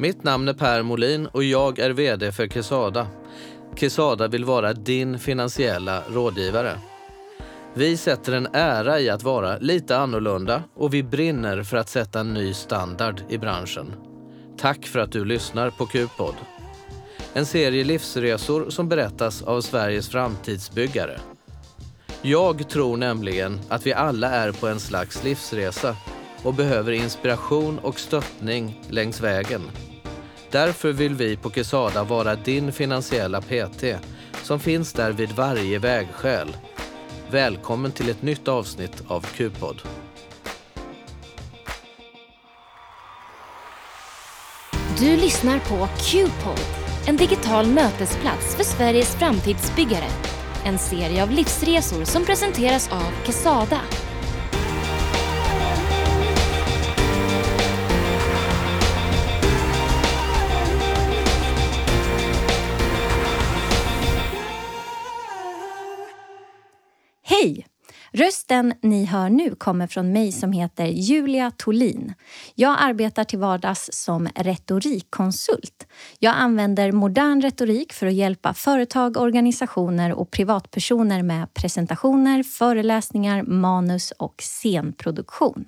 Mitt namn är Per Molin och jag är VD för Kesada. Kesada vill vara din finansiella rådgivare. Vi sätter en ära i att vara lite annorlunda och vi brinner för att sätta en ny standard i branschen. Tack för att du lyssnar på Q-podd. En serie livsresor som berättas av Sveriges framtidsbyggare. Jag tror nämligen att vi alla är på en slags livsresa och behöver inspiration och stöttning längs vägen. Därför vill vi på Quesada vara din finansiella PT som finns där vid varje vägskäl. Välkommen till ett nytt avsnitt av Q-podd. Du lyssnar på Q-podd, en digital mötesplats för Sveriges framtidsbyggare. En serie av livsresor som presenteras av Quesada. Hej! Rösten ni hör nu kommer från mig som heter Julia Tolin. Jag arbetar till vardags som retorikkonsult. Jag använder modern retorik för att hjälpa företag, organisationer och privatpersoner med presentationer, föreläsningar, manus och scenproduktion.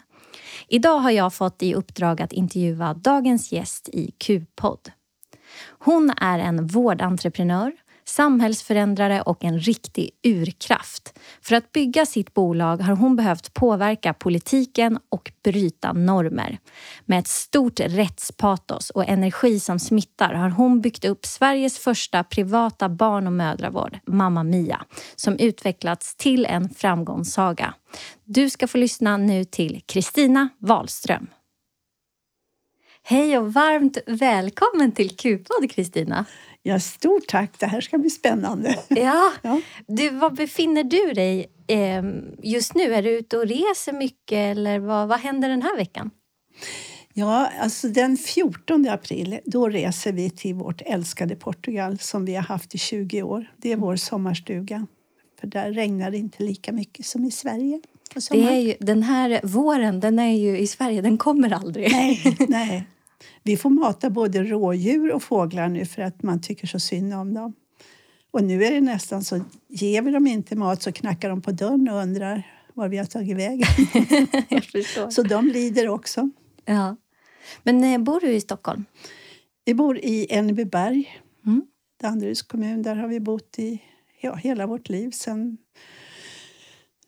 Idag har jag fått i uppdrag att intervjua dagens gäst i Q-podd. Hon är en vårdentreprenör, samhällsförändrare och en riktig urkraft. För att bygga sitt bolag har hon behövt påverka politiken och bryta normer. Med ett stort rättspatos och energi som smittar har hon byggt upp Sveriges första privata barn och mödravård, Mamma Mia, som utvecklats till en framgångssaga. Du ska få lyssna nu till Kristina Wahlström. Hej och varmt välkommen till Q-podd Kristina. Ja, stort tack. Det här ska bli spännande. Ja. ja. Du, var befinner du dig eh, just nu? Är du ute och reser mycket eller vad, vad händer den här veckan? Ja, alltså den 14 april då reser vi till vårt älskade Portugal som vi har haft i 20 år. Det är vår sommarstuga. För där regnar det inte lika mycket som i Sverige. Det är ju, den här våren, den är ju i Sverige, den kommer aldrig. Nej, nej. Vi får mata både rådjur och fåglar nu för att man tycker så synd om dem. Och nu är det nästan så, ger vi dem inte mat så knackar de på dörren och undrar var vi har tagit vägen. så de lider också. Ja. Men eh, bor du i Stockholm? Vi bor i Enebyberg, mm. Danderyds kommun. Där har vi bott i ja, hela vårt liv sen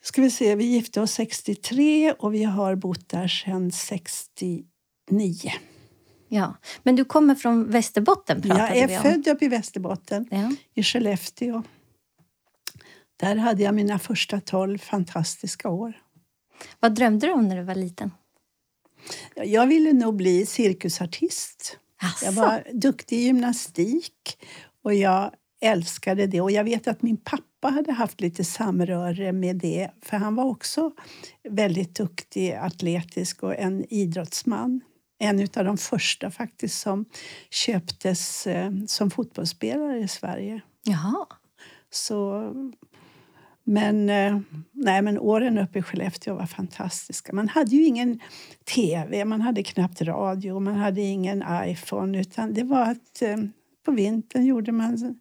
ska vi se, vi gifte oss 63 och vi har bott där sedan 69. Ja. Men du kommer från Västerbotten Jag är född upp i Västerbotten, ja. i Skellefteå. Där hade jag mina första tolv fantastiska år. Vad drömde du om när du var liten? Jag ville nog bli cirkusartist. Asså. Jag var duktig i gymnastik och jag älskade det. Och jag vet att min pappa hade haft lite samröre med det för han var också väldigt duktig, atletisk och en idrottsman en av de första faktiskt som köptes eh, som fotbollsspelare i Sverige. Jaha. Så, men, eh, nej, men åren uppe i Skellefteå var fantastiska. Man hade ju ingen tv, man hade knappt radio, man hade ingen iPhone. Utan det var att eh, på vintern gjorde man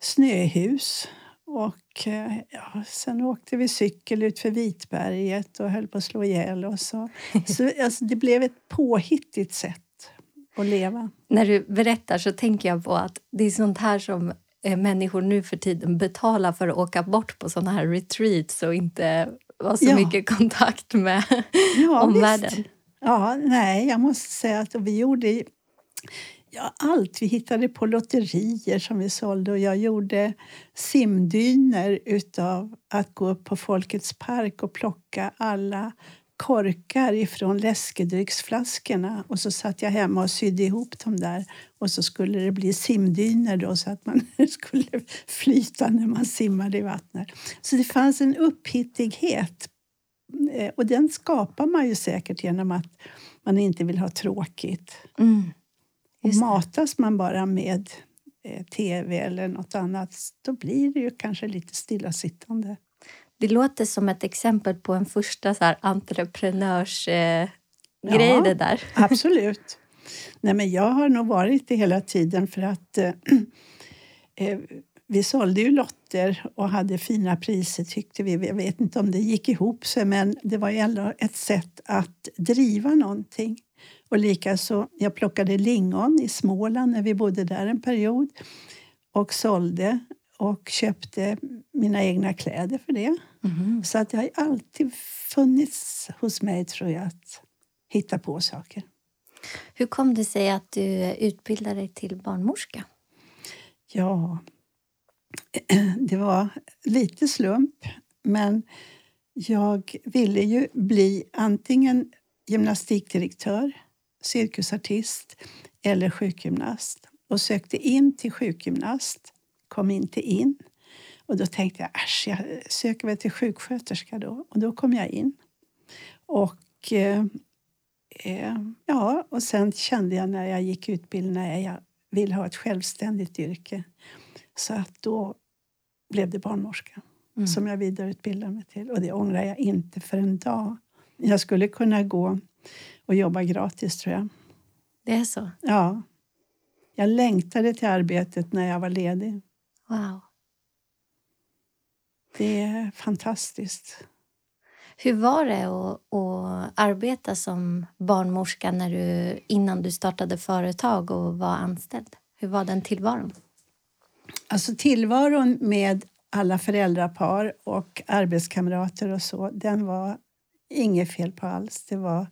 snöhus och eh, ja, sen åkte vi cykel ut för Vitberget och höll på att slå ihjäl oss. Så, så alltså, det blev ett påhittigt sätt att leva. När du berättar så tänker jag på att det är sånt här som eh, människor nu för tiden betalar för att åka bort på såna här retreats och inte ha så ja. mycket kontakt med ja, omvärlden. Visst. Ja, nej, jag måste säga att vi gjorde Ja, allt. Vi hittade på lotterier som vi sålde och jag gjorde simdyner utav att gå upp på Folkets park och plocka alla korkar ifrån läskedrycksflaskorna och så satt jag hemma och sydde ihop dem där och så skulle det bli simdyner då så att man skulle flyta när man simmade i vattnet. Så det fanns en upphittighet eh, och den skapar man ju säkert genom att man inte vill ha tråkigt. Mm. Och matas man bara med eh, tv eller något annat då blir det ju kanske lite stillasittande. Det låter som ett exempel på en första så här entreprenörsgrej eh, ja, det där. Absolut. Nej, men jag har nog varit det hela tiden för att eh, eh, vi sålde ju lotter och hade fina priser tyckte vi. Jag vet inte om det gick ihop sig men det var ändå ett sätt att driva någonting. Och likaså, jag plockade lingon i Småland när vi bodde där en period och sålde och köpte mina egna kläder för det. Mm. Så att det har alltid funnits hos mig, tror jag, att hitta på saker. Hur kom det sig att du utbildade dig till barnmorska? Ja, det var lite slump, men jag ville ju bli antingen gymnastikdirektör, cirkusartist eller sjukgymnast och sökte in till sjukgymnast, kom inte in. Och då tänkte jag, äsch, jag söker väl till sjuksköterska då. Och då kom jag in. Och eh, eh, ja, och sen kände jag när jag gick utbildningen att jag vill ha ett självständigt yrke. Så att då blev det barnmorska mm. som jag vidareutbildade mig till. Och det ångrar jag inte för en dag. Jag skulle kunna gå och jobba gratis, tror jag. Det är så? Ja. Jag längtade till arbetet när jag var ledig. Wow. Det är fantastiskt. Hur var det att, att, arbeta som barnmorska när du, innan du startade företag och var anställd? Hur var den tillvaron? Alltså tillvaron med alla föräldrapar och arbetskamrater och så, den var inget fel på alls. Det var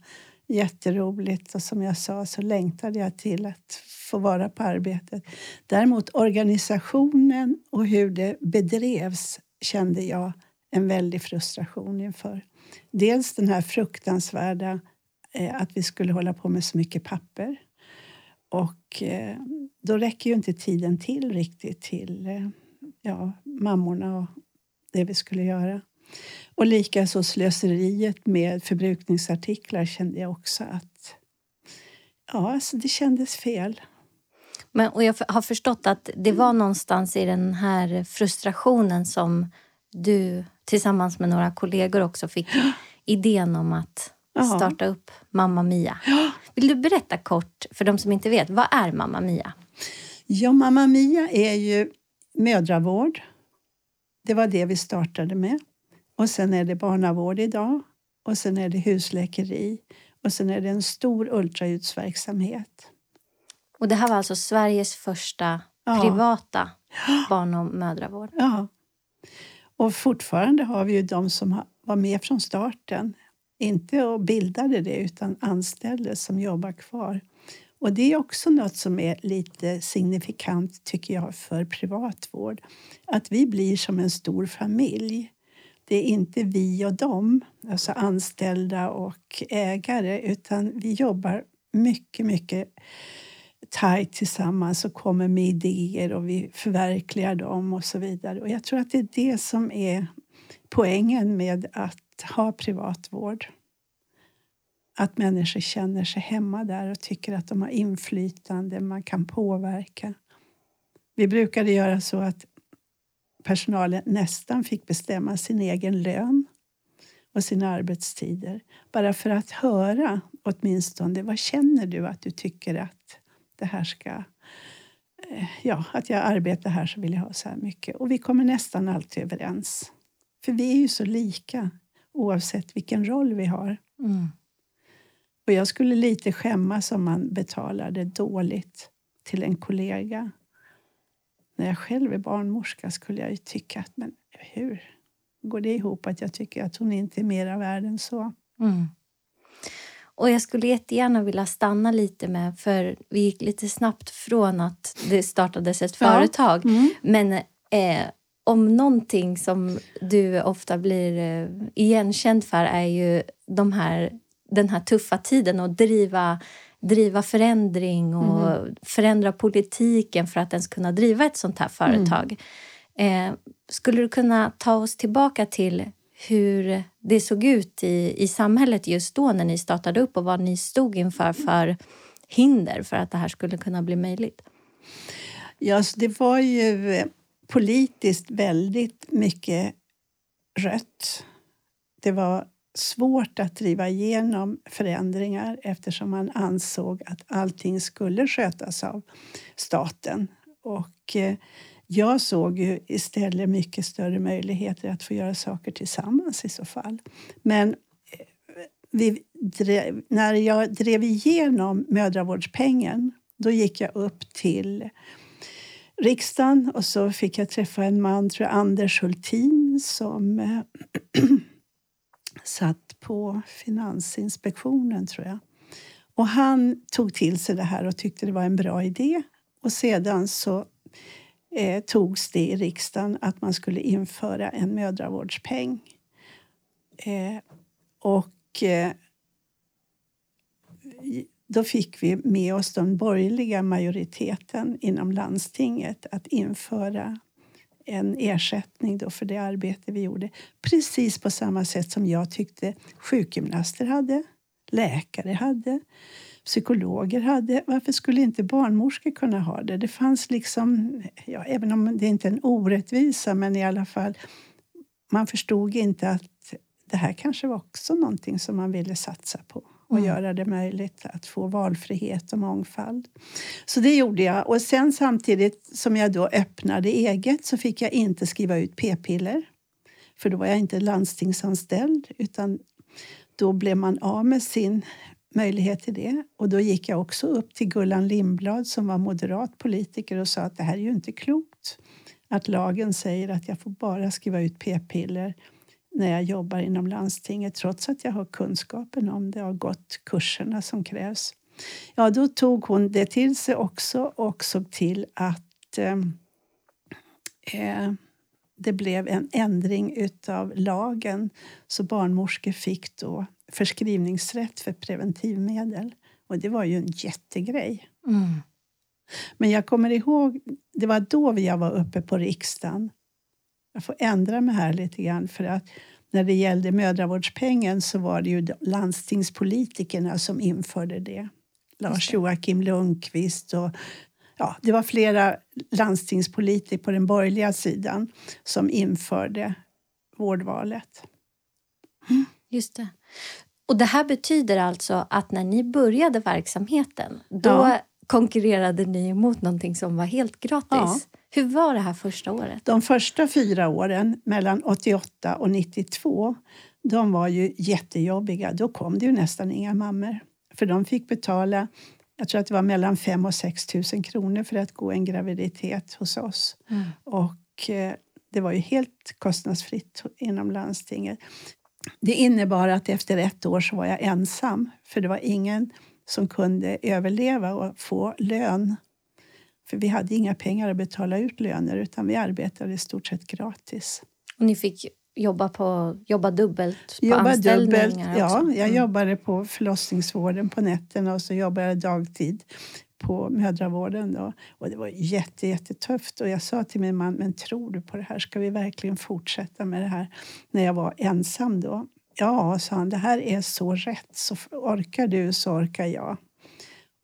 jätteroligt och som jag sa så längtade jag till att få vara på arbetet. Däremot organisationen och hur det bedrevs kände jag en väldig frustration inför. Dels den här fruktansvärda eh, att vi skulle hålla på med så mycket papper. Och eh, då räcker ju inte tiden till riktigt till eh, ja, mammorna och det vi skulle göra. Och likaså slöseriet med förbrukningsartiklar kände jag också att ja, alltså det kändes fel. Men, och jag har förstått att det var någonstans i den här frustrationen som du tillsammans med några kollegor också fick idén om att starta upp Mamma Mia. Vill du berätta kort för de som inte vet, vad är Mamma Mia? Ja, Mamma Mia är ju mödravård. Det var det vi startade med. Och sen är det barnavård idag. Och sen är det husläkeri. Och sen är det en stor ultraljudsverksamhet. Och det här var alltså Sveriges första ja. privata barn och mödravård? Ja. Och fortfarande har vi ju de som var med från starten. Inte och bildade det, utan anställdes som jobbar kvar. Och det är också något som är lite signifikant, tycker jag, för privatvård. Att vi blir som en stor familj. Det är inte vi och dem, alltså anställda och ägare, utan vi jobbar mycket, mycket tajt tillsammans och kommer med idéer och vi förverkligar dem och så vidare. Och jag tror att det är det som är poängen med att ha privatvård. Att människor känner sig hemma där och tycker att de har inflytande, man kan påverka. Vi brukade göra så att personalen nästan fick bestämma sin egen lön och sina arbetstider. Bara för att höra åtminstone, vad känner du att du tycker att det här ska... Eh, ja, att jag arbetar här så vill jag ha så här mycket. Och vi kommer nästan alltid överens. För vi är ju så lika oavsett vilken roll vi har. Mm. Och jag skulle lite skämmas om man betalade dåligt till en kollega. När jag själv är barnmorska skulle jag ju tycka att men hur går det ihop att jag tycker att hon inte är mer värd än så? Mm. Och jag skulle jättegärna vilja stanna lite med, för vi gick lite snabbt från att det startades ett ja. företag. Mm. Men eh, om någonting som du ofta blir eh, igenkänd för är ju de här, den här tuffa tiden och driva driva förändring och mm. förändra politiken för att ens kunna driva ett sånt här företag. Mm. Eh, skulle du kunna ta oss tillbaka till hur det såg ut i, i samhället just då när ni startade upp och vad ni stod inför för hinder för att det här skulle kunna bli möjligt? Ja, alltså det var ju eh, politiskt väldigt mycket rött. Det var svårt att driva igenom förändringar eftersom man ansåg att allting skulle skötas av staten. Och eh, jag såg ju istället mycket större möjligheter att få göra saker tillsammans i så fall. Men eh, vi drev, när jag drev igenom mödravårdspengen då gick jag upp till riksdagen och så fick jag träffa en man, tror jag, Anders Hultin som eh, satt på Finansinspektionen, tror jag. Och han tog till sig det här och tyckte det var en bra idé. Och sedan så eh, togs det i riksdagen att man skulle införa en mödravårdspeng. Eh, och eh, då fick vi med oss den borgerliga majoriteten inom landstinget att införa en ersättning då för det arbete vi gjorde. Precis på samma sätt som jag tyckte sjukgymnaster hade, läkare hade, psykologer hade. Varför skulle inte barnmorskor kunna ha det? Det fanns liksom, ja, även om det inte är en orättvisa, men i alla fall, man förstod inte att det här kanske var också någonting som man ville satsa på och mm. göra det möjligt att få valfrihet och mångfald. Så det gjorde jag. Och sen samtidigt som jag då öppnade eget så fick jag inte skriva ut p-piller. För då var jag inte landstingsanställd utan då blev man av med sin möjlighet till det. Och då gick jag också upp till Gullan Lindblad som var moderat politiker och sa att det här är ju inte klokt. Att lagen säger att jag får bara skriva ut p-piller när jag jobbar inom landstinget trots att jag har kunskapen om det och har gått kurserna som krävs. Ja, då tog hon det till sig också och såg till att eh, eh, det blev en ändring av lagen så barnmorskor fick då förskrivningsrätt för preventivmedel. Och det var ju en jättegrej. Mm. Men jag kommer ihåg, det var då jag var uppe på riksdagen jag får ändra mig här lite grann för att när det gällde mödravårdspengen så var det ju landstingspolitikerna som införde det. Lars Joakim Lundqvist och ja, det var flera landstingspolitiker på den borgerliga sidan som införde vårdvalet. Mm. Just det. Och det här betyder alltså att när ni började verksamheten, då ja. konkurrerade ni mot någonting som var helt gratis? Ja. Hur var det här första året? De första fyra åren, mellan 88 och 92, de var ju jättejobbiga. Då kom det ju nästan inga mammor. För de fick betala, jag tror att det var mellan 5 och 6 000 kronor för att gå en graviditet hos oss. Mm. Och eh, det var ju helt kostnadsfritt inom landstinget. Det innebar att efter ett år så var jag ensam, för det var ingen som kunde överleva och få lön för vi hade inga pengar att betala ut löner utan vi arbetade i stort sett gratis. Och ni fick jobba, på, jobba dubbelt på jobba dubbelt, Ja, jag mm. jobbade på förlossningsvården på nätterna och så jobbade jag dagtid på mödravården. Då. Och det var jätte, jättetufft. Och jag sa till min man, men tror du på det här? Ska vi verkligen fortsätta med det här? När jag var ensam då. Ja, sa han, det här är så rätt. Så orkar du så orkar jag.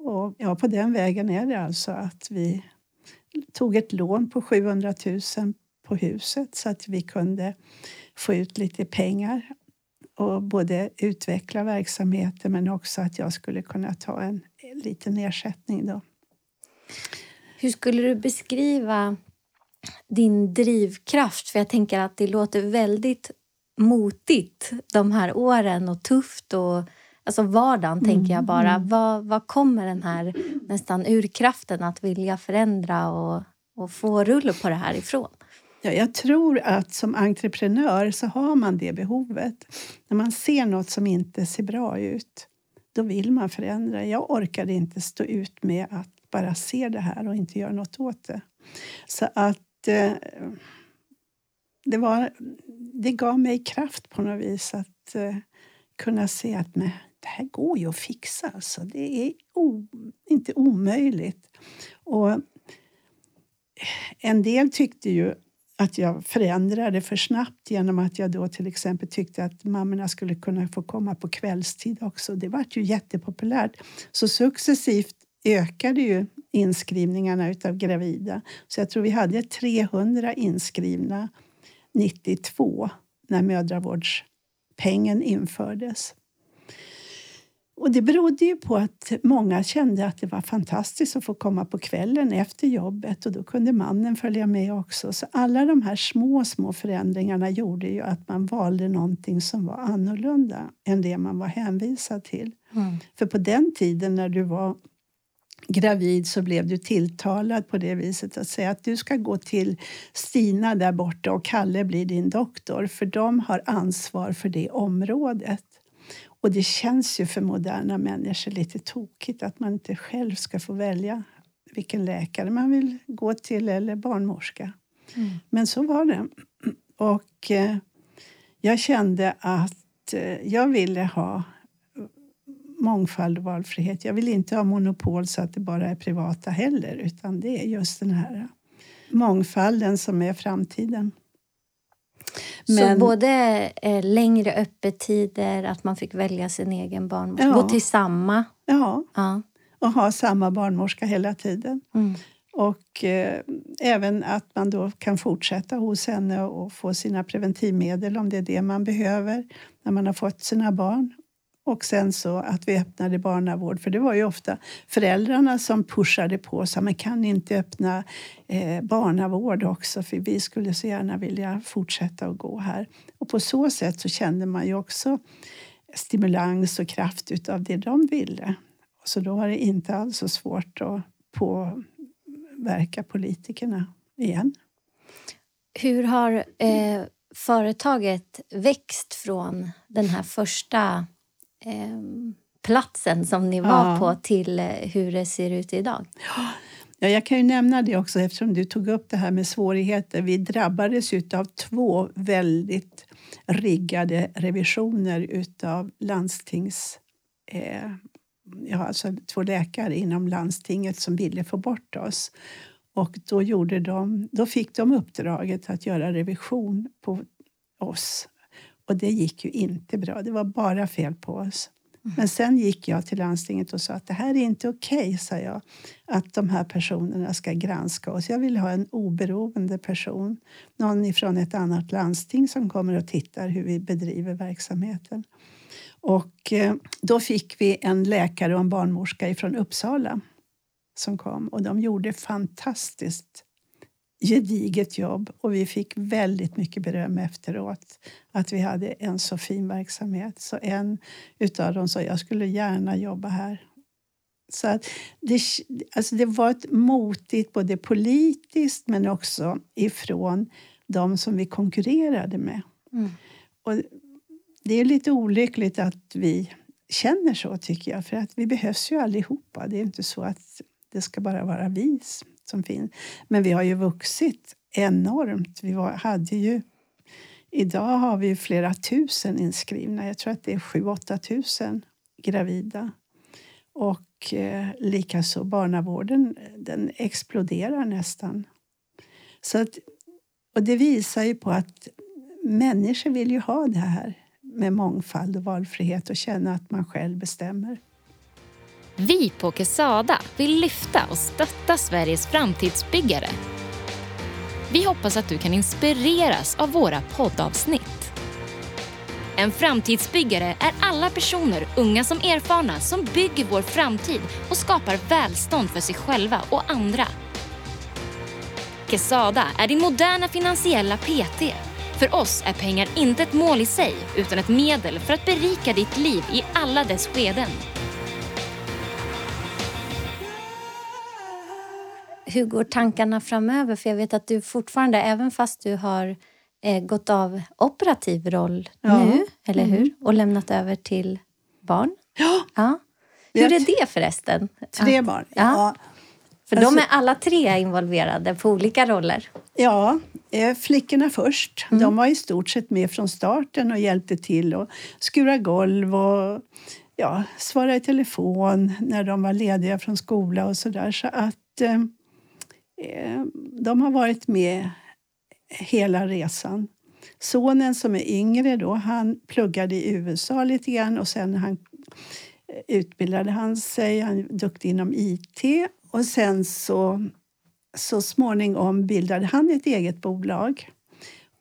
Och ja, på den vägen är det alltså att vi tog ett lån på 700 000 på huset så att vi kunde få ut lite pengar och både utveckla verksamheten men också att jag skulle kunna ta en liten ersättning. Då. Hur skulle du beskriva din drivkraft? För jag tänker att det låter väldigt motigt de här åren och tufft och Alltså vardagen, mm. tänker jag bara. Mm. Vad, vad kommer den här nästan urkraften att vilja förändra och, och få rull på det här ifrån? Ja, jag tror att som entreprenör så har man det behovet. När man ser något som inte ser bra ut, då vill man förändra. Jag orkade inte stå ut med att bara se det här och inte göra något åt det. Så att eh, det, var, det gav mig kraft på något vis att eh, kunna se att nej, det här går ju att fixa. Alltså. Det är o, inte omöjligt. Och eh, en del tyckte ju att jag förändrade för snabbt genom att jag då till exempel tyckte att mammorna skulle kunna få komma på kvällstid också. Det var ju jättepopulärt. Så successivt ökade ju inskrivningarna utav gravida. Så jag tror vi hade 300 inskrivna 92 när mödravårdspengen infördes. Och det berodde ju på att många kände att det var fantastiskt att få komma på kvällen efter jobbet och då kunde mannen följa med också. Så alla de här små, små förändringarna gjorde ju att man valde någonting som var annorlunda än det man var hänvisad till. Mm. För på den tiden när du var gravid så blev du tilltalad på det viset att säga att du ska gå till Stina där borta och Kalle blir din doktor för de har ansvar för det området. Och det känns ju för moderna människor lite tokigt att man inte själv ska få välja vilken läkare man vill gå till eller barnmorska. Mm. Men så var det. Och eh, jag kände att eh, jag ville ha mångfald och valfrihet. Jag vill inte ha monopol så att det bara är privata heller utan det är just den här mångfalden som är framtiden. Men, så både eh, längre öppettider, att man fick välja sin egen barnmorska, ja. gå till samma. Ja. ja, och ha samma barnmorska hela tiden. Mm. Och eh, även att man då kan fortsätta hos henne och få sina preventivmedel om det är det man behöver när man har fått sina barn. Och sen så att vi öppnade barnavård, för det var ju ofta föräldrarna som pushade på så men kan ni inte öppna eh, barnavård också för vi skulle så gärna vilja fortsätta att gå här. Och på så sätt så kände man ju också stimulans och kraft utav det de ville. Så då var det inte alls så svårt att påverka politikerna igen. Hur har eh, företaget växt från den här första platsen som ni var ja. på till eh, hur det ser ut idag? Ja, jag kan ju nämna det också eftersom du tog upp det här med svårigheter. Vi drabbades av två väldigt riggade revisioner utav landstings... Eh, ja, alltså två läkare inom landstinget som ville få bort oss. Och då, gjorde de, då fick de uppdraget att göra revision på oss och det gick ju inte bra. Det var bara fel på oss. Mm. Men sen gick jag till landstinget och sa att det här är inte okej, okay, sa jag. Att de här personerna ska granska oss. Jag vill ha en oberoende person. Någon ifrån ett annat landsting som kommer och tittar hur vi bedriver verksamheten. Och eh, då fick vi en läkare och en barnmorska ifrån Uppsala som kom och de gjorde fantastiskt gediget jobb och vi fick väldigt mycket beröm efteråt att vi hade en så fin verksamhet. Så en utav dem sa jag skulle gärna jobba här. Så att det, alltså det var ett motigt både politiskt men också ifrån de som vi konkurrerade med. Mm. Och det är lite olyckligt att vi känner så tycker jag för att vi behövs ju allihopa. Det är inte så att det ska bara vara vi som finns. Men vi har ju vuxit enormt. Vi var, hade ju, idag har vi flera tusen inskrivna. Jag tror att det är 7-8 tusen gravida. Och eh, likaså barnavården, den exploderar nästan. Så att, och det visar ju på att människor vill ju ha det här med mångfald och valfrihet och känna att man själv bestämmer. Vi på Kesada vill lyfta och stötta Sveriges framtidsbyggare. Vi hoppas att du kan inspireras av våra poddavsnitt. En framtidsbyggare är alla personer, unga som erfarna, som bygger vår framtid och skapar välstånd för sig själva och andra. Kesada är din moderna finansiella PT. För oss är pengar inte ett mål i sig, utan ett medel för att berika ditt liv i alla dess skeden. Hur går tankarna framöver? För jag vet att du fortfarande, även fast du har eh, gått av operativ roll ja. nu, eller mm. hur? Och lämnat över till barn. Ja. ja. Hur är det förresten? Tre barn. Ja. För alltså, de är alla tre involverade på olika roller. Ja, eh, flickorna först. Mm. De var i stort sett med från starten och hjälpte till att skura golv och ja, svara i telefon när de var lediga från skola och sådär. Så att Eh, Eh, de har varit med hela resan. Sonen som är yngre då, han pluggade i USA lite grann och sen han eh, utbildade han sig. Han är duktig inom IT och sen så, så småningom bildade han ett eget bolag.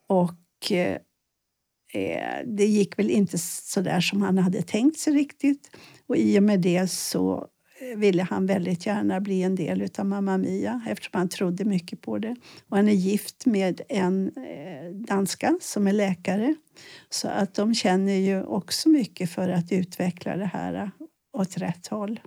Och eh, eh det gick väl inte så där som han hade tänkt sig riktigt. Och i och med det så ville han väldigt gärna bli en del av Mamma Mia eftersom han trodde mycket på det. Och han är gift med en eh, danska som är läkare. Så att de känner ju också mycket för att utveckla det här eh, åt rätt håll.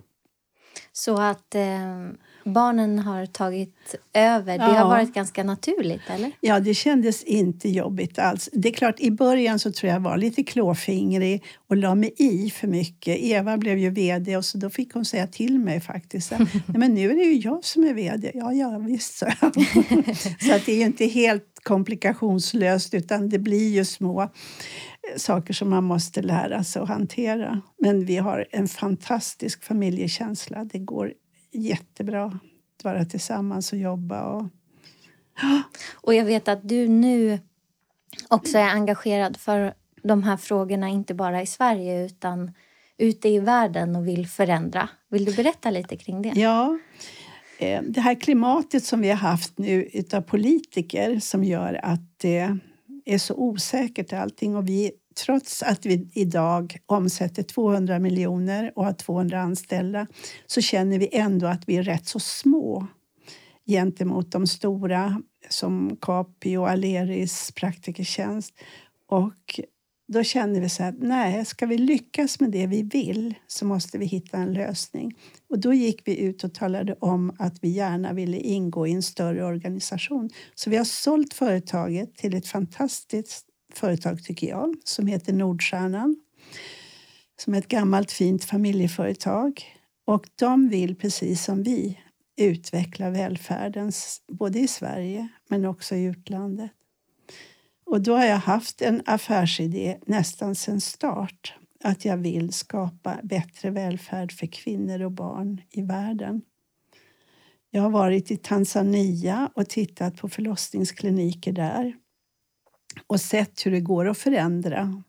Så att eh, barnen har tagit över, det ja. har varit ganska naturligt eller? Ja, det kändes inte jobbigt alls. Det är klart, i början så tror jag var lite klåfingrig och la mig i för mycket. Eva blev ju VD och så då fick hon säga till mig faktiskt. Nej, men nu är det ju jag som är VD. Ja, ja visst, så. så att det är ju inte helt komplikationslöst utan det blir ju små saker som man måste lära sig att hantera. Men vi har en fantastisk familjekänsla. Det går jättebra att vara tillsammans och jobba. Och, och jag vet att du nu också är engagerad för de här frågorna, inte bara i Sverige utan ute i världen och vill förändra. Vill du berätta lite kring det? Ja. Eh, det här klimatet som vi har haft nu utav politiker som gör att det är så osäkert allting och vi trots att vi idag omsätter 200 miljoner och har 200 anställda så känner vi ändå att vi är rätt så små gentemot de stora som Capio, Aleris, Praktikertjänst. Och då kände vi så att nej, ska vi lyckas med det vi vill så måste vi hitta en lösning. Och då gick vi ut och talade om att vi gärna ville ingå i en större organisation. Så vi har sålt företaget till ett fantastiskt företag, tycker jag, som heter Nordstjärnan. Som är ett gammalt fint familjeföretag. Och de vill, precis som vi, utveckla välfärden både i Sverige men också i utlandet. Och då har jag haft en affärsidé nästan sedan start att jag vill skapa bättre välfärd för kvinnor och barn i världen. Jag har varit i Tanzania och tittat på förlossningskliniker där och sett hur det går att förändra.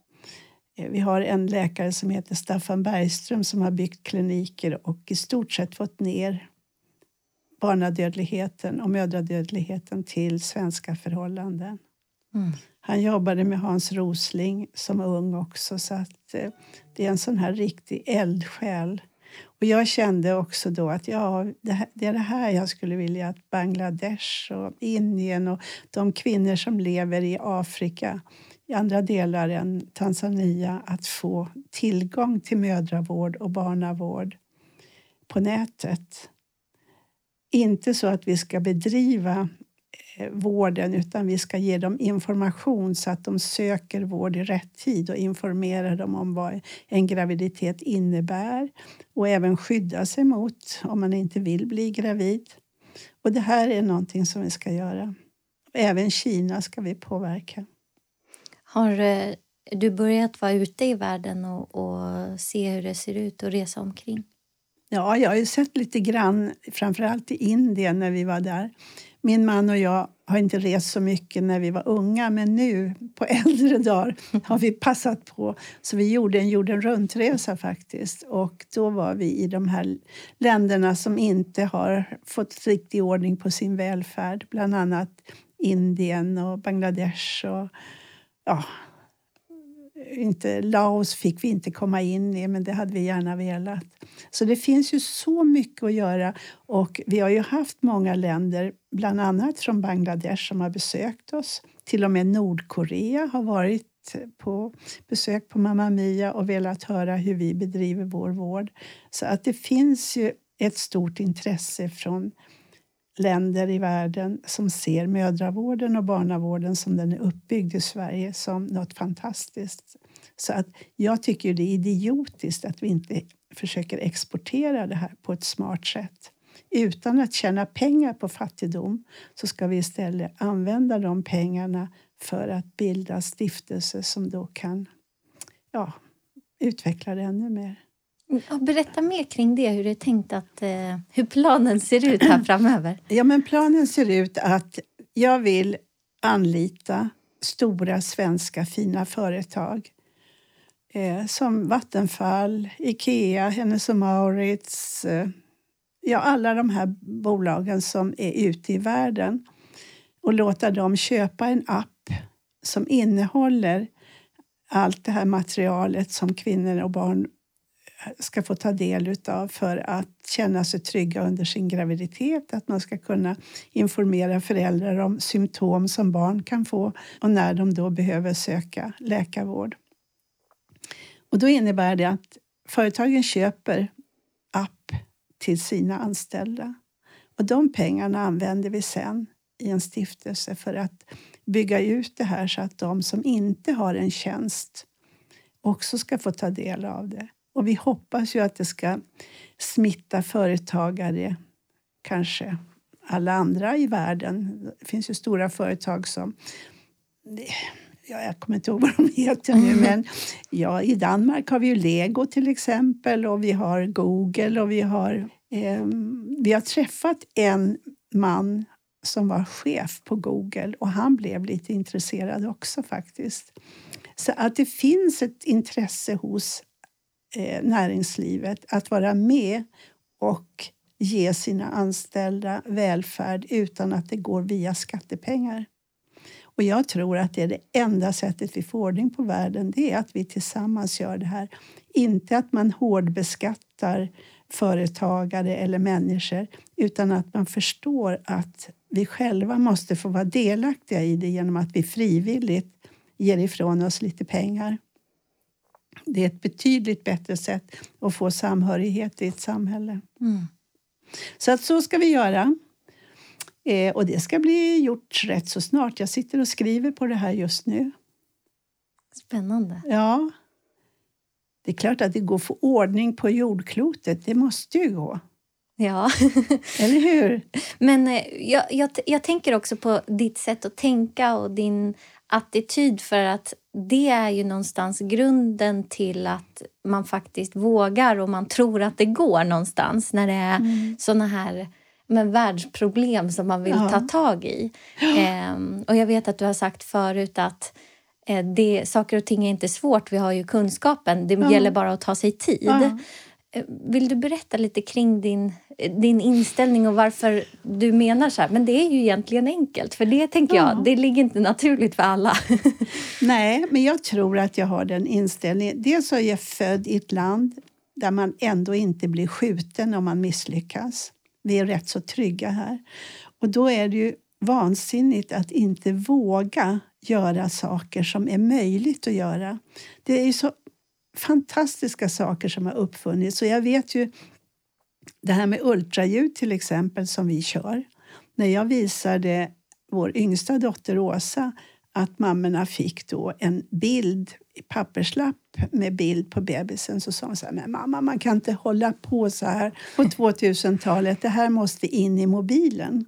Eh, vi har en läkare som heter Staffan Bergström som har byggt kliniker och i stort sett fått ner barnadödligheten och mödradödligheten till svenska förhållanden. Mm. Han jobbade med Hans Rosling som ung också så att eh, det är en sån här riktig eldsjäl. Och jag kände också då att ja, det, här, det är det här jag skulle vilja att Bangladesh och Indien och de kvinnor som lever i Afrika i andra delar än Tanzania att få tillgång till mödravård och barnavård på nätet. Inte så att vi ska bedriva vården utan vi ska ge dem information så att de söker vård i rätt tid och informera dem om vad en graviditet innebär och även skydda sig mot om man inte vill bli gravid. Och det här är någonting som vi ska göra. Även Kina ska vi påverka. Har eh, du börjat vara ute i världen och, och se hur det ser ut och resa omkring? Ja, jag har ju sett lite grann, framförallt i Indien när vi var där. Min man och jag har inte rest så mycket när vi var unga men nu på äldre dagar har vi passat på. Så vi gjorde en jorden runt-resa faktiskt. Och då var vi i de här länderna som inte har fått riktig ordning på sin välfärd. Bland annat Indien och Bangladesh och ja, inte, Laos fick vi inte komma in i, men det hade vi gärna velat. Så det finns ju så mycket att göra. Och vi har ju haft många länder, bland annat från Bangladesh, som har besökt oss. Till och med Nordkorea har varit på besök på Mamma Mia och velat höra hur vi bedriver vår vård. Så att det finns ju ett stort intresse från länder i världen som ser mödravården och barnavården som den är uppbyggd i Sverige som något fantastiskt. Så att jag tycker det är idiotiskt att vi inte försöker exportera det här på ett smart sätt. Utan att tjäna pengar på fattigdom så ska vi istället använda de pengarna för att bilda stiftelser som då kan ja, utveckla det ännu mer. Berätta mer kring det, hur det är tänkt att, eh, hur planen ser ut här framöver. Ja, men planen ser ut att jag vill anlita stora svenska fina företag eh, som Vattenfall, Ikea, Hennes Mauritz eh, ja, alla de här bolagen som är ute i världen och låta dem köpa en app som innehåller allt det här materialet som kvinnor och barn ska få ta del av för att känna sig trygga under sin graviditet. Att man ska kunna informera föräldrar om symptom som barn kan få och när de då behöver söka läkarvård. Och då innebär det att företagen köper app till sina anställda. Och de pengarna använder vi sen i en stiftelse för att bygga ut det här så att de som inte har en tjänst också ska få ta del av det. Och vi hoppas ju att det ska smitta företagare, kanske alla andra i världen. Det finns ju stora företag som ja, jag kommer inte ihåg vad de heter nu, mm. men ja, i Danmark har vi ju Lego till exempel och vi har Google och vi har... Eh, vi har träffat en man som var chef på Google och han blev lite intresserad också faktiskt. Så att det finns ett intresse hos Eh, näringslivet att vara med och ge sina anställda välfärd utan att det går via skattepengar. Och jag tror att det är det enda sättet vi får ordning på världen, det är att vi tillsammans gör det här. Inte att man hårdbeskattar företagare eller människor utan att man förstår att vi själva måste få vara delaktiga i det genom att vi frivilligt ger ifrån oss lite pengar. Det är ett betydligt bättre sätt att få samhörighet i ett samhälle. Mm. Så att så ska vi göra. Eh, och det ska bli gjort rätt så snart. Jag sitter och skriver på det här just nu. Spännande. Ja. Det är klart att det går att få ordning på jordklotet. Det måste ju gå. Ja. Eller hur? Men eh, jag, jag, jag tänker också på ditt sätt att tänka och din attityd för att det är ju någonstans grunden till att man faktiskt vågar och man tror att det går någonstans när det är mm. såna här men, världsproblem som man vill ja. ta tag i. Ja. Ehm, och jag vet att du har sagt förut att eh, det, saker och ting är inte svårt, vi har ju kunskapen. Det ja. gäller bara att ta sig tid. Eh, vill du berätta lite kring din, din inställning och varför du menar så här? Men det är ju egentligen enkelt, för det tänker ja. jag, det ligger inte naturligt för alla. Nej, men jag tror att jag har den inställningen. Dels är jag född i ett land där man ändå inte blir skjuten om man misslyckas. Vi är rätt så trygga här. Och då är det ju vansinnigt att inte våga göra saker som är möjligt att göra. Det är ju så fantastiska saker som har uppfunnits. Så jag vet ju det här med ultraljud till exempel som vi kör. När jag visade vår yngsta dotter Åsa att mammorna fick då en bild, papperslapp med bild på bebisen så sa hon så här, men mamma man kan inte hålla på så här på 2000-talet, det här måste in i mobilen.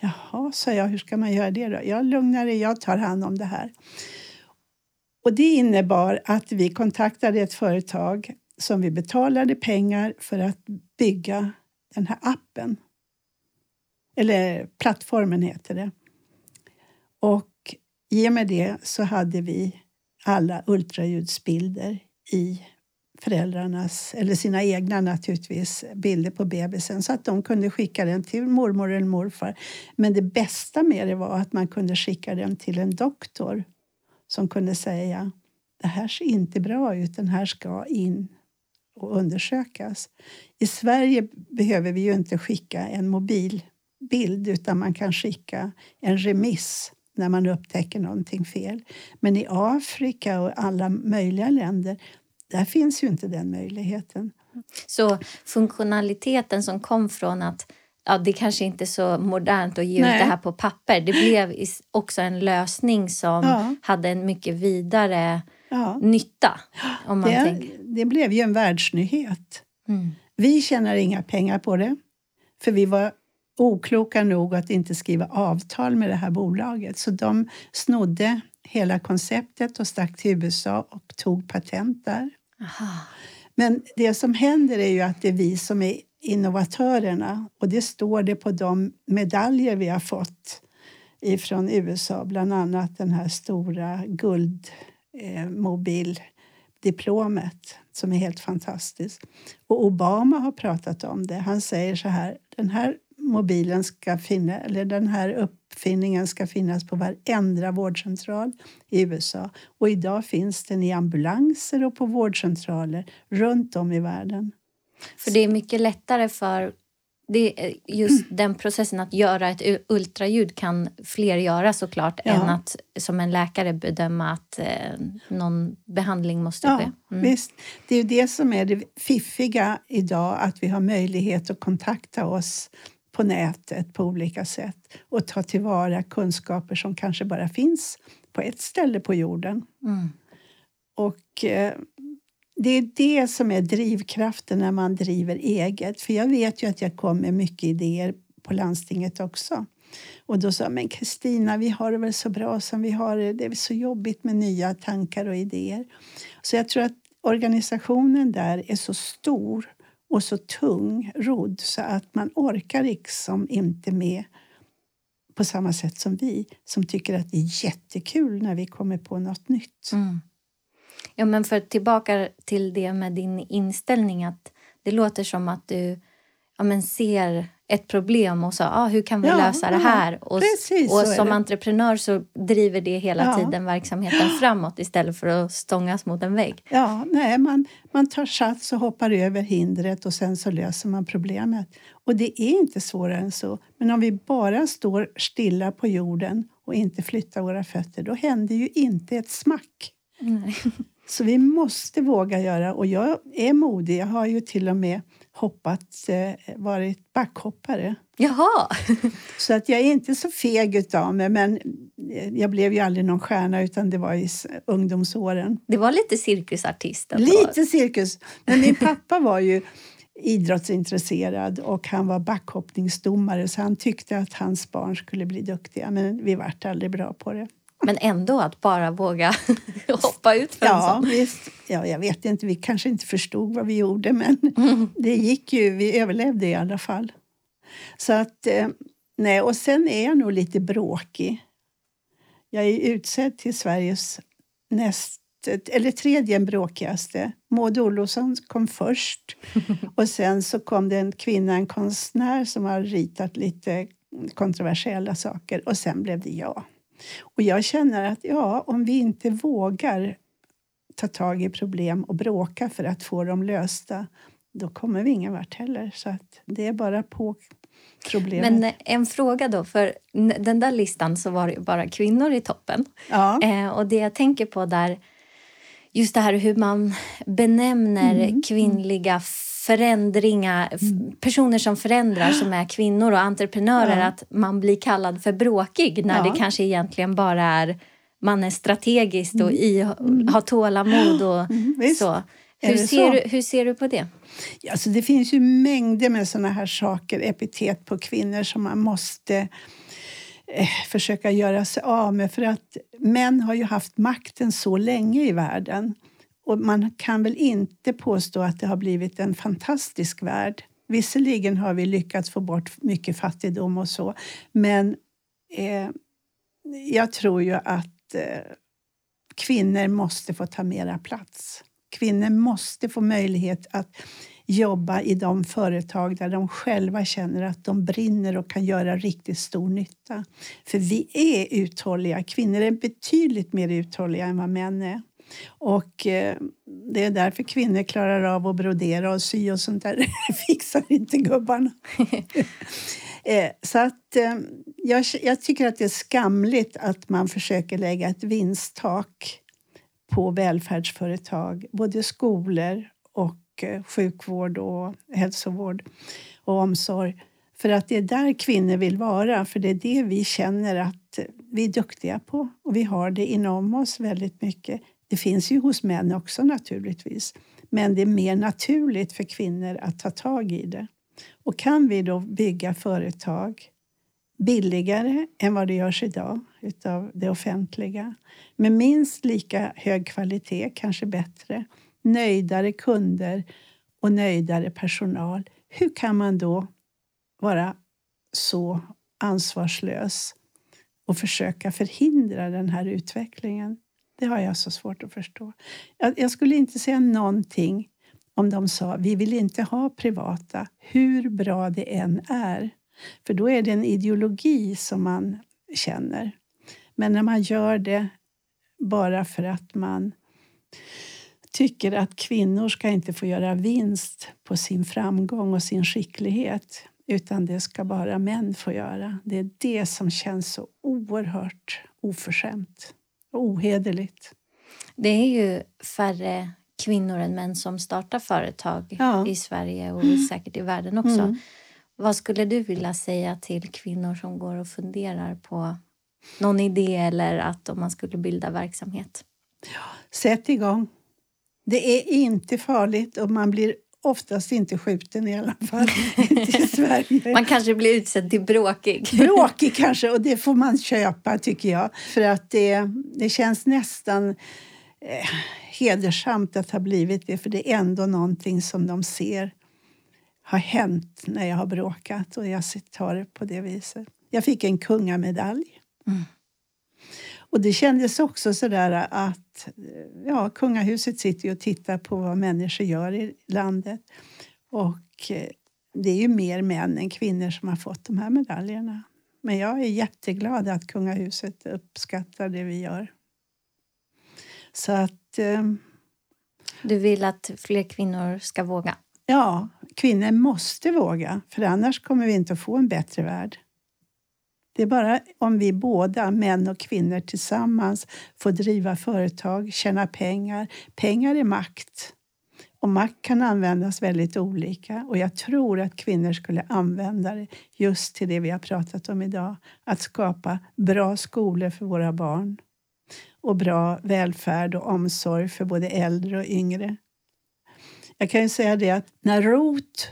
Jaha, sa jag, hur ska man göra det då? Jag lugnar dig, jag tar hand om det här. Och det innebar att vi kontaktade ett företag som vi betalade pengar för att bygga den här appen. Eller plattformen heter det. Och i och med det så hade vi alla ultraljudsbilder i föräldrarnas, eller sina egna naturligtvis, bilder på bebisen så att de kunde skicka den till mormor eller morfar. Men det bästa med det var att man kunde skicka den till en doktor som kunde säga det här ser inte bra ut, den här ska in och undersökas. I Sverige behöver vi ju inte skicka en mobilbild utan man kan skicka en remiss när man upptäcker någonting fel. Men i Afrika och alla möjliga länder där finns ju inte den möjligheten. Så funktionaliteten som kom från att ja, det kanske inte är så modernt att ge Nej. ut det här på papper. Det blev också en lösning som ja. hade en mycket vidare ja. nytta. Om man det, det blev ju en världsnyhet. Mm. Vi tjänar inga pengar på det, för vi var okloka nog att inte skriva avtal med det här bolaget. Så de snodde hela konceptet och stack till USA och tog patent där. Aha. Men det som händer är ju att det är vi som är innovatörerna och det står det på de medaljer vi har fått ifrån USA, bland annat den här stora guldmobildiplomet eh, som är helt fantastiskt. Och Obama har pratat om det. Han säger så här, den här mobilen ska finna, eller den här uppfinningen ska finnas på varenda vårdcentral i USA. Och idag finns den i ambulanser och på vårdcentraler runt om i världen. För det är mycket lättare för det just den processen att göra ett ultraljud kan fler göra såklart ja. än att som en läkare bedöma att eh, någon behandling måste ja, ske. Mm. Visst. Det är det som är det fiffiga idag, att vi har möjlighet att kontakta oss på nätet på olika sätt och ta tillvara kunskaper som kanske bara finns på ett ställe på jorden. Mm. Och eh, det är det som är drivkraften när man driver eget. För jag vet ju att jag kom med mycket idéer på landstinget också. Och då sa men Kristina, vi har det väl så bra som vi har det. Det är så jobbigt med nya tankar och idéer. Så jag tror att organisationen där är så stor och så tung rodd så att man orkar liksom inte med på samma sätt som vi som tycker att det är jättekul när vi kommer på något nytt. Mm. Ja, men för tillbaka till det med din inställning att det låter som att du ja, men ser ett problem och så, ah, hur kan vi ja, lösa det här? och, precis, och som entreprenör så driver det hela ja. tiden verksamheten framåt istället för att stångas mot en vägg. Ja, nej, man, man tar sats och hoppar över hindret och sen så löser man problemet. Och det är inte svårare än så. Men om vi bara står stilla på jorden och inte flyttar våra fötter, då händer ju inte ett smack. Nej. Så vi måste våga göra, och jag är modig. Jag har ju till och med hoppat, eh, varit backhoppare. Jaha! Så att jag är inte så feg utav mig, men eh, jag blev ju aldrig någon stjärna utan det var i ungdomsåren. Det var lite cirkusartist? Lite cirkus! Men min pappa var ju idrottsintresserad och han var backhoppningsdomare så han tyckte att hans barn skulle bli duktiga, men vi vart aldrig bra på det. Men ändå att bara våga hoppa ut för ja, en sån. Visst. Ja, jag vet inte, vi kanske inte förstod vad vi gjorde men mm. det gick ju, vi överlevde i alla fall. Så att, eh, nej, och sen är jag nog lite bråkig. Jag är utsedd till Sveriges näst, eller tredje bråkigaste. Maud Olofsson kom först och sen så kom det en kvinna, en konstnär som har ritat lite kontroversiella saker och sen blev det jag. Och jag känner att ja, om vi inte vågar ta tag i problem och bråka för att få dem lösta, då kommer vi ingen vart heller. Så att det är bara på problemet. Men eh, en fråga då, för den där listan så var det bara kvinnor i toppen. Ja. Eh, och det jag tänker på där, just det här hur man benämner mm. kvinnliga förändringar, mm. personer som förändrar som är kvinnor och entreprenörer ja. att man blir kallad för bråkig när ja. det kanske egentligen bara är man är strategiskt och mm. i, mm. har tålamod och mm, så. Hur ser, så? Du, hur ser du på det? Alltså det finns ju mängder med såna här saker, epitet på kvinnor som man måste eh, försöka göra sig av med. För att män har ju haft makten så länge i världen. Och man kan väl inte påstå att det har blivit en fantastisk värld. Visserligen har vi lyckats få bort mycket fattigdom och så, men eh, jag tror ju att eh, kvinnor måste få ta mera plats. Kvinnor måste få möjlighet att jobba i de företag där de själva känner att de brinner och kan göra riktigt stor nytta. För vi är uthålliga. Kvinnor är betydligt mer uthålliga än vad män är. Och eh, det är därför kvinnor klarar av att brodera och sy och sånt där. Det fixar inte gubbarna. eh, så att eh, jag, jag, tycker att det är skamligt att man försöker lägga ett vinsttak på välfärdsföretag, både skolor och eh, sjukvård och hälsovård och omsorg. För att det är där kvinnor vill vara, för det är det vi känner att vi är duktiga på och vi har det inom oss väldigt mycket. Det finns ju hos män också naturligtvis. Men det är mer naturligt för kvinnor att ta tag i det. Och kan vi då bygga företag billigare än vad det görs idag utav det offentliga med minst lika hög kvalitet, kanske bättre, nöjdare kunder och nöjdare personal. Hur kan man då vara så ansvarslös och försöka förhindra den här utvecklingen? Det har jag så svårt att förstå. Jag, jag skulle inte säga någonting om de sa vi vill inte ha privata, hur bra det än är. För då är det en ideologi som man känner. Men när man gör det bara för att man tycker att kvinnor ska inte få göra vinst på sin framgång och sin skicklighet utan det ska bara män få göra. Det är det som känns så oerhört oförskämt ohederligt. Det är ju färre kvinnor än män som startar företag ja. i Sverige och säkert i världen också. Mm. Vad skulle du vilja säga till kvinnor som går och funderar på någon idé eller att om man skulle bilda verksamhet? Ja, sätt igång. Det är inte farligt och man blir oftast inte skjuten i alla fall. i Sverige. Man kanske blir utsedd till bråkig. bråkig kanske, och det får man köpa tycker jag. För att det, det känns nästan eh, hedersamt att ha blivit det för det är ändå någonting som de ser har hänt när jag har bråkat och jag tar det på det viset. Jag fick en kungamedalj. Mm. Och det kändes också sådär att ja, kungahuset sitter och tittar på vad människor gör i landet. Och eh, det är ju mer män än kvinnor som har fått de här medaljerna. Men jag är jätteglad att kungahuset uppskattar det vi gör. Så att... Eh, du vill att fler kvinnor ska våga? Ja, kvinnor måste våga, för annars kommer vi inte att få en bättre värld. Det är bara om vi båda, män och kvinnor tillsammans, får driva företag, tjäna pengar. Pengar är makt. Och makt kan användas väldigt olika. Och jag tror att kvinnor skulle använda det just till det vi har pratat om idag. Att skapa bra skolor för våra barn och bra välfärd och omsorg för både äldre och yngre. Jag kan ju säga det att när ROT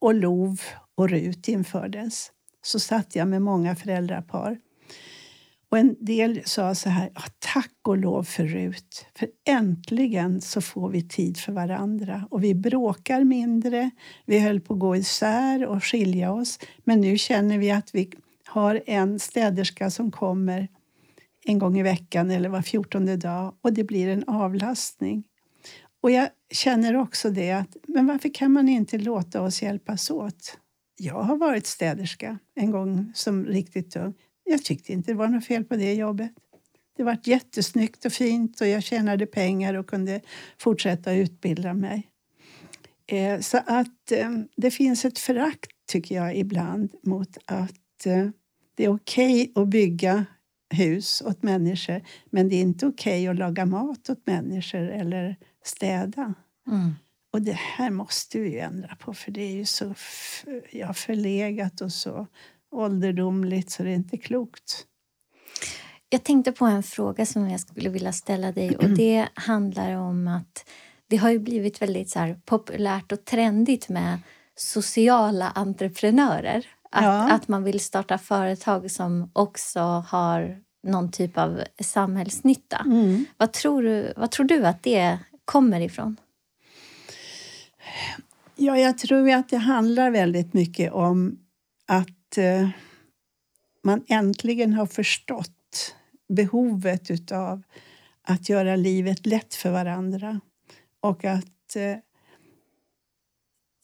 och LOV och RUT infördes så satt jag med många föräldrapar. Och en del sa så här, tack och lov för Rut, för äntligen så får vi tid för varandra och vi bråkar mindre. Vi höll på att gå isär och skilja oss, men nu känner vi att vi har en städerska som kommer en gång i veckan eller var fjortonde dag och det blir en avlastning. Och jag känner också det att, men varför kan man inte låta oss hjälpas åt? Jag har varit städerska en gång som riktigt tung. Jag tyckte inte det var något fel på det jobbet. Det var jättesnyggt och fint och jag tjänade pengar och kunde fortsätta utbilda mig. Eh, så att eh, det finns ett förakt, tycker jag, ibland mot att eh, det är okej okay att bygga hus åt människor men det är inte okej okay att laga mat åt människor eller städa. Mm. Och det här måste vi ändra på för det är ju så ja, förlegat och så ålderdomligt så det är inte klokt. Jag tänkte på en fråga som jag skulle vilja ställa dig och det handlar om att det har ju blivit väldigt så populärt och trendigt med sociala entreprenörer. Att, ja. att man vill starta företag som också har någon typ av samhällsnytta. Mm. Vad, tror du, vad tror du att det kommer ifrån? Ja, jag tror att det handlar väldigt mycket om att eh, man äntligen har förstått behovet utav att göra livet lätt för varandra. Och att... Eh,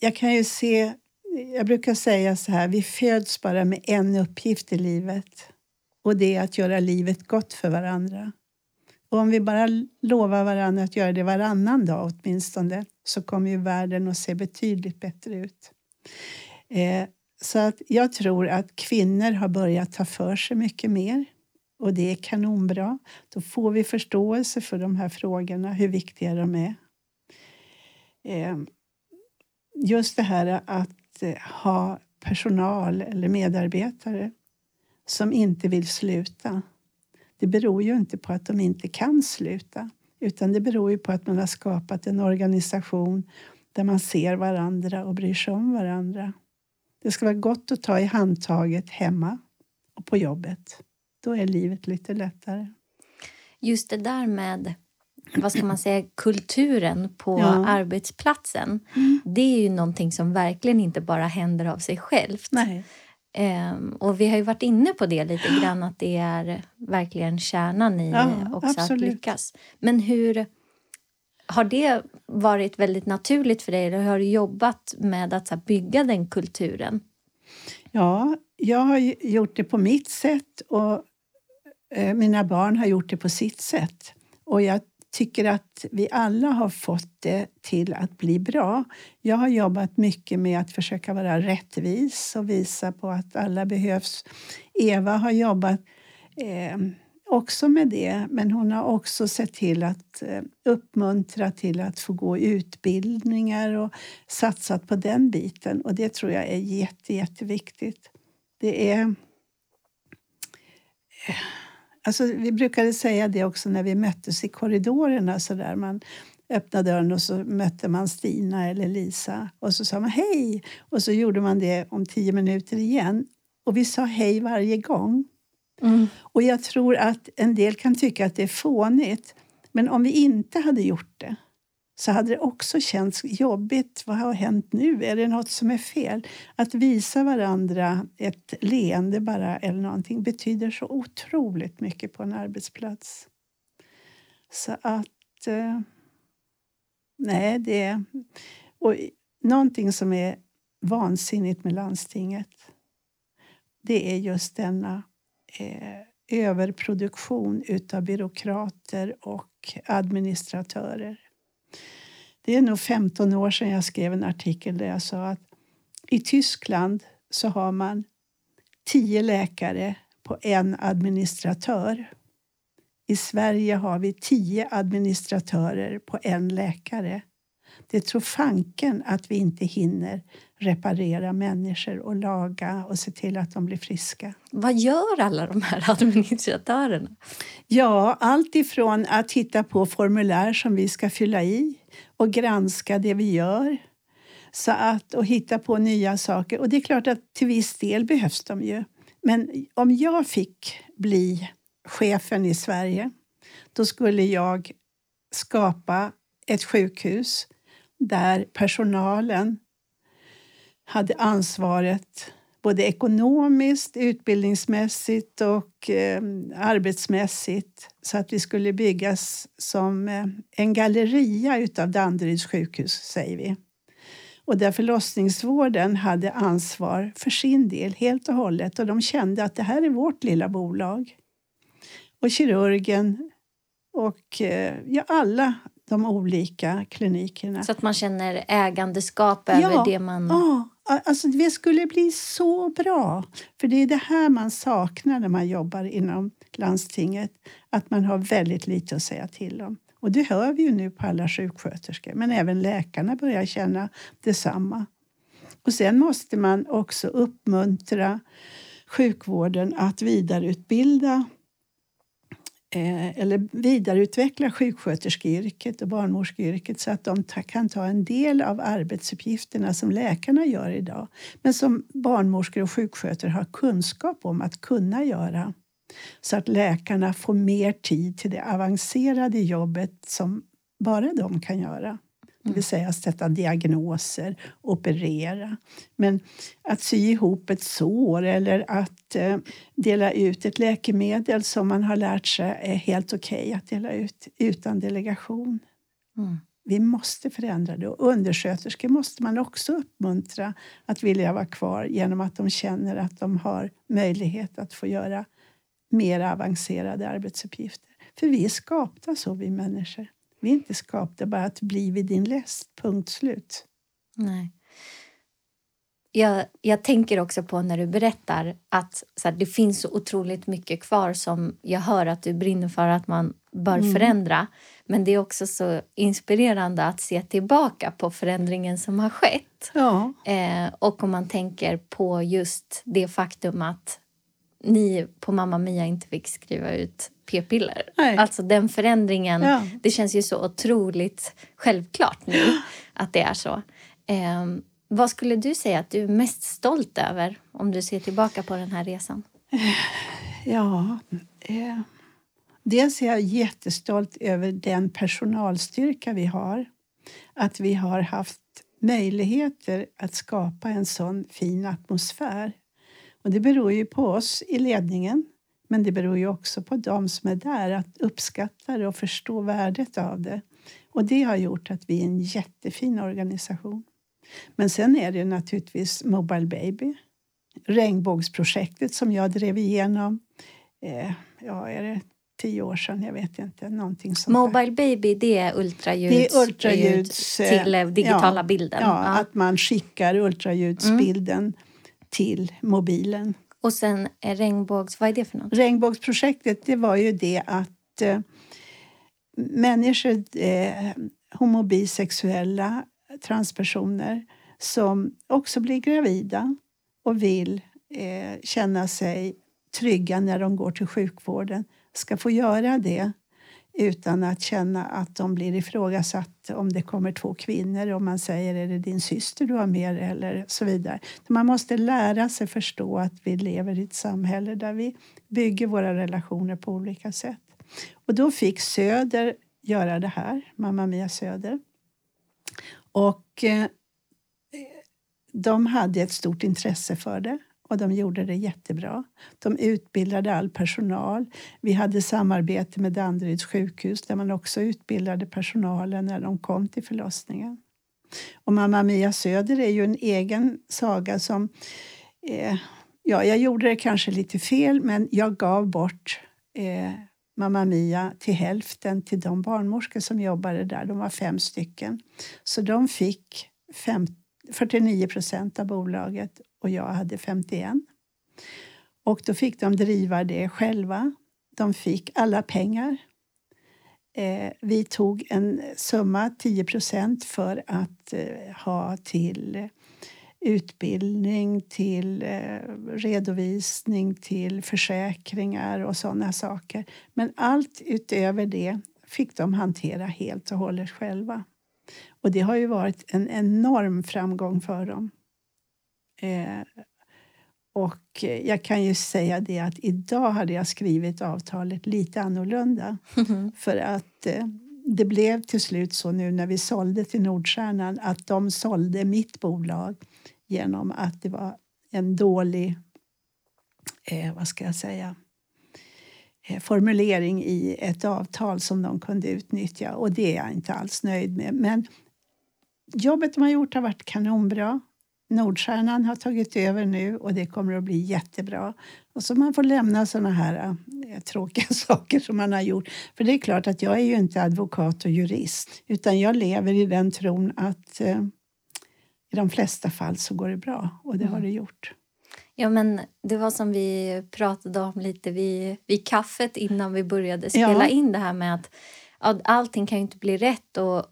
jag kan ju se... Jag brukar säga så här, vi föds bara med en uppgift i livet. Och det är att göra livet gott för varandra. Och om vi bara lovar varandra att göra det varannan dag åtminstone så kommer ju världen att se betydligt bättre ut. Eh, så att jag tror att kvinnor har börjat ta för sig mycket mer och det är kanonbra. Då får vi förståelse för de här frågorna, hur viktiga de är. Eh, just det här att eh, ha personal eller medarbetare som inte vill sluta det beror ju inte på att de inte kan sluta utan det beror ju på att man har skapat en organisation där man ser varandra och bryr sig om varandra. Det ska vara gott att ta i handtaget hemma och på jobbet. Då är livet lite lättare. Just det där med vad ska man säga, kulturen på ja. arbetsplatsen. Mm. Det är ju någonting som verkligen inte bara händer av sig självt. Nej. Um, och vi har ju varit inne på det lite grann, att det är verkligen kärnan i ja, också absolut. att lyckas. Men hur har det varit väldigt naturligt för dig? Eller har du jobbat med att bygga den kulturen? Ja, jag har gjort det på mitt sätt och eh, mina barn har gjort det på sitt sätt. Och jag tycker att vi alla har fått det till att bli bra. Jag har jobbat mycket med att försöka vara rättvis och visa på att alla behövs. Eva har jobbat eh, också med det, men hon har också sett till att eh, uppmuntra till att få gå utbildningar och satsat på den biten. Och det tror jag är jätte, jätteviktigt. Det är... Eh, alltså, vi brukade säga det också när vi möttes i korridorerna. Så där. Man öppnade dörren och så mötte man Stina eller Lisa. Och så sa man hej! Och så gjorde man det om tio minuter igen. Och vi sa hej varje gång. Mm. Och jag tror att en del kan tycka att det är fånigt. Men om vi inte hade gjort det så hade det också känts jobbigt. Vad har hänt nu? Är det något som är fel? Att visa varandra ett leende bara eller någonting betyder så otroligt mycket på en arbetsplats. Så att... Eh, nej, det är... Och någonting som är vansinnigt med landstinget det är just denna eh, överproduktion utav byråkrater och administratörer. Det är nog 15 år sedan jag skrev en artikel där jag sa att i Tyskland så har man tio läkare på en administratör. I Sverige har vi tio administratörer på en läkare. Det tror fanken att vi inte hinner reparera människor och laga och se till att de blir friska. Vad gör alla de här administratörerna? Ja, allt ifrån att hitta på formulär som vi ska fylla i och granska det vi gör så att, och hitta på nya saker. Och det är klart att till viss del behövs de ju. Men om jag fick bli chefen i Sverige då skulle jag skapa ett sjukhus där personalen hade ansvaret både ekonomiskt, utbildningsmässigt och eh, arbetsmässigt så att vi skulle byggas som eh, en galleria utav Danderyds sjukhus, säger vi. Och där förlossningsvården hade ansvar för sin del helt och hållet och de kände att det här är vårt lilla bolag. Och kirurgen och eh, ja, alla de olika klinikerna. Så att man känner ägandeskap över ja, det man... Ja, alltså det skulle bli så bra. För det är det här man saknar när man jobbar inom landstinget. Att man har väldigt lite att säga till om. Och det hör vi ju nu på alla sjuksköterskor. Men även läkarna börjar känna detsamma. Och sen måste man också uppmuntra sjukvården att vidareutbilda Eh, eller vidareutveckla sjuksköterskeyrket och barnmorskeyrket så att de kan ta en del av arbetsuppgifterna som läkarna gör idag men som barnmorskor och sjuksköterskor har kunskap om att kunna göra. Så att läkarna får mer tid till det avancerade jobbet som bara de kan göra. Det vill säga sätta diagnoser, operera. Men att sy ihop ett sår eller att eh, dela ut ett läkemedel som man har lärt sig är helt okej okay att dela ut utan delegation. Mm. Vi måste förändra det. Och undersköterskor måste man också uppmuntra att vilja vara kvar genom att de känner att de har möjlighet att få göra mer avancerade arbetsuppgifter. För vi är skapta så, vi människor. Vi är inte skapade bara att bli vid din läst, punkt slut. Nej. Jag, jag tänker också på när du berättar att så här, det finns så otroligt mycket kvar som jag hör att du brinner för att man bör mm. förändra. Men det är också så inspirerande att se tillbaka på förändringen som har skett. Ja. Eh, och om man tänker på just det faktum att ni på Mamma Mia inte fick skriva ut p-piller. Alltså den förändringen, ja. det känns ju så otroligt självklart nu att det är så. Eh, vad skulle du säga att du är mest stolt över om du ser tillbaka på den här resan? Eh, ja, eh, dels är jag jättestolt över den personalstyrka vi har. Att vi har haft möjligheter att skapa en sån fin atmosfär. Och det beror ju på oss i ledningen men det beror ju också på de som är där att uppskatta det och förstå värdet av det. Och det har gjort att vi är en jättefin organisation. Men sen är det naturligtvis Mobile Baby. regnbågsprojektet som jag drev igenom. Eh, ja, är det tio år sedan? Jag vet inte. Någonting sånt Mobile Baby, det är ultraljuds, det är ultraljuds till eh, digitala ja, bilden. Ja, ja, att man skickar ultraljudsbilden mm. till mobilen. Och sen regnbågs... Vad är det för något? Regnbågsprojektet det var ju det att eh, människor, eh, homo bisexuella, transpersoner som också blir gravida och vill eh, känna sig trygga när de går till sjukvården ska få göra det utan att känna att de blir ifrågasatt om det kommer två kvinnor och man säger är det din syster du har med eller så vidare. Man måste lära sig förstå att vi lever i ett samhälle där vi bygger våra relationer på olika sätt. Och då fick Söder göra det här, Mamma Mia Söder. Och eh, de hade ett stort intresse för det och de gjorde det jättebra. De utbildade all personal. Vi hade samarbete med Danderyds sjukhus där man också utbildade personalen när de kom till förlossningen. Och Mamma Mia Söder är ju en egen saga som... Eh, ja, jag gjorde det kanske lite fel, men jag gav bort eh, Mamma Mia till hälften till de barnmorskor som jobbade där. De var fem stycken. Så de fick fem, 49 procent av bolaget och jag hade 51. Och då fick de driva det själva. De fick alla pengar. Eh, vi tog en summa, 10 procent, för att eh, ha till utbildning, till eh, redovisning, till försäkringar och sådana saker. Men allt utöver det fick de hantera helt och hållet själva. Och det har ju varit en enorm framgång för dem. Eh, och jag kan ju säga det att idag hade jag skrivit avtalet lite annorlunda. Mm. För att eh, det blev till slut så nu när vi sålde till Nordstjärnan att de sålde mitt bolag genom att det var en dålig, eh, vad ska jag säga, eh, formulering i ett avtal som de kunde utnyttja och det är jag inte alls nöjd med. Men jobbet de har gjort har varit kanonbra. Nordstjärnan har tagit över nu och det kommer att bli jättebra. Och så man får lämna såna här äh, tråkiga saker som man har gjort. För det är klart att jag är ju inte advokat och jurist utan jag lever i den tron att äh, i de flesta fall så går det bra och det mm. har det gjort. Ja, men det var som vi pratade om lite vid, vid kaffet innan vi började spela ja. in det här med att allting kan ju inte bli rätt och, och,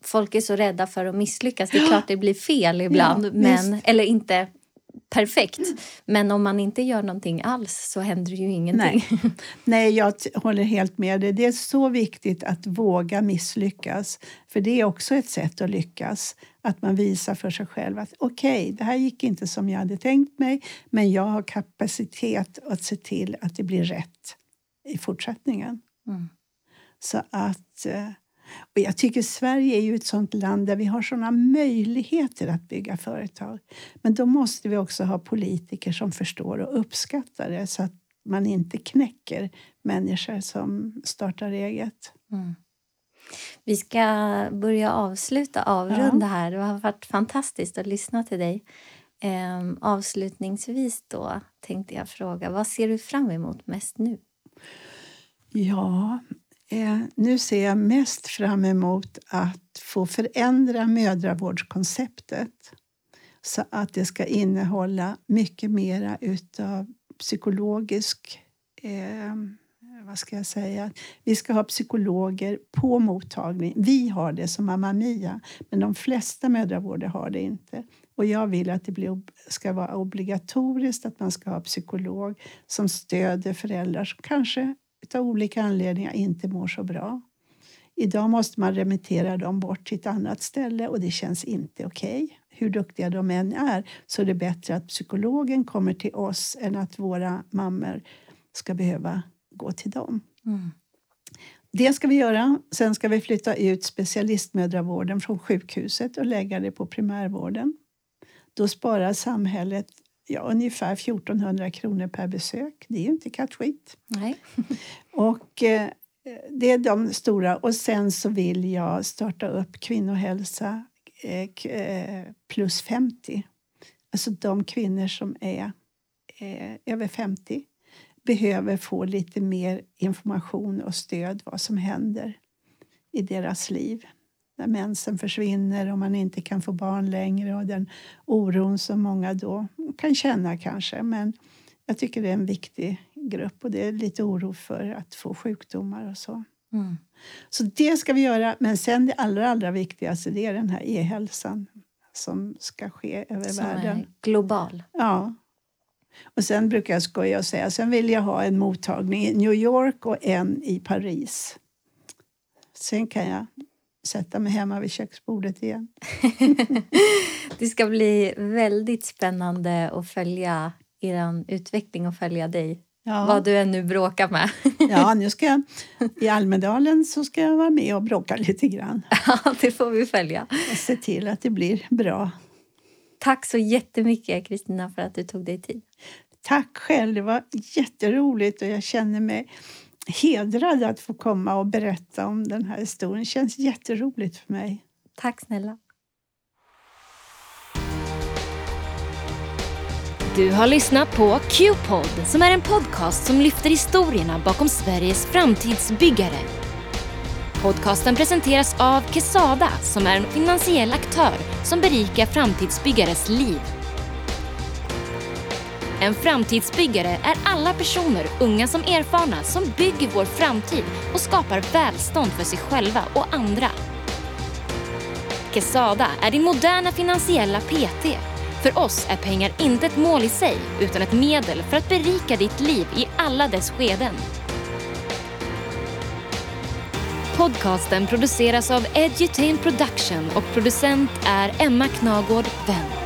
folk är så rädda för att misslyckas. Det är klart det blir fel ibland, ja, men, eller inte perfekt. Men om man inte gör någonting alls så händer ju ingenting. Nej, Nej jag håller helt med dig. Det är så viktigt att våga misslyckas. För det är också ett sätt att lyckas. Att man visar för sig själv att okej, okay, det här gick inte som jag hade tänkt mig men jag har kapacitet att se till att det blir rätt i fortsättningen. Mm. Så att, eh, och jag tycker Sverige är ju ett sånt land där vi har såna möjligheter att bygga företag. Men då måste vi också ha politiker som förstår och uppskattar det så att man inte knäcker människor som startar eget. Mm. Vi ska börja avsluta, avrunda ja. här. Det har varit fantastiskt att lyssna till dig. Ehm, avslutningsvis då tänkte jag fråga, vad ser du fram emot mest nu? Ja, Eh, nu ser jag mest fram emot att få förändra mödravårdskonceptet så att det ska innehålla mycket mera utav psykologisk eh, vad ska jag säga? Vi ska ha psykologer på mottagning. Vi har det som Mamma Mia, men de flesta mödravårdar har det inte. Och jag vill att det blir, ska vara obligatoriskt att man ska ha psykolog som stöder föräldrar som kanske av olika anledningar inte mår så bra. Idag måste man remittera dem bort till ett annat ställe och det känns inte okej. Okay. Hur duktiga de än är så är det bättre att psykologen kommer till oss än att våra mammor ska behöva gå till dem. Mm. Det ska vi göra. Sen ska vi flytta ut specialistmödravården från sjukhuset och lägga det på primärvården. Då sparar samhället ja, ungefär 1400 kronor per besök. Det är ju inte kattskit. Nej. och eh, det är de stora. Och sen så vill jag starta upp kvinnohälsa eh, eh plus 50. Alltså de kvinnor som är är över 50 behöver få lite mer information och stöd vad som händer i deras liv. När mensen försvinner och man inte kan få barn längre och den oron som många då kan känna kanske. Men jag tycker det är en viktig grupp och det är lite oro för att få sjukdomar och så. Mm. Så det ska vi göra. Men sen det allra, allra viktigaste det är den här e-hälsan som ska ske över Som världen. är global. Ja. Och sen brukar jag skoja och säga sen vill jag ha en mottagning i New York och en i Paris. Sen kan jag sätta mig hemma vid köksbordet igen. Det ska bli väldigt spännande att följa er utveckling och följa dig. Ja. Vad du än nu bråkar med. Ja, nu ska jag, I Almedalen så ska jag vara med och bråka lite grann Ja, det får vi följa. och se till att det blir bra. Tack så jättemycket Kristina för att du tog dig tid. Tack själv, det var jätteroligt och jag känner mig hedrad att få komma och berätta om den här historien. Det känns jätteroligt för mig. Tack snälla. Du har lyssnat på Q-pod som är en podcast som lyfter historierna bakom Sveriges framtidsbyggare. Podcasten presenteras av Kesada som är en finansiell aktör som berikar framtidsbyggares liv. En framtidsbyggare är alla personer, unga som erfarna, som bygger vår framtid och skapar välstånd för sig själva och andra. Kesada är din moderna finansiella PT. För oss är pengar inte ett mål i sig, utan ett medel för att berika ditt liv i alla dess skeden. Podcasten produceras av Edutain Production och producent är Emma Knagård Wendt.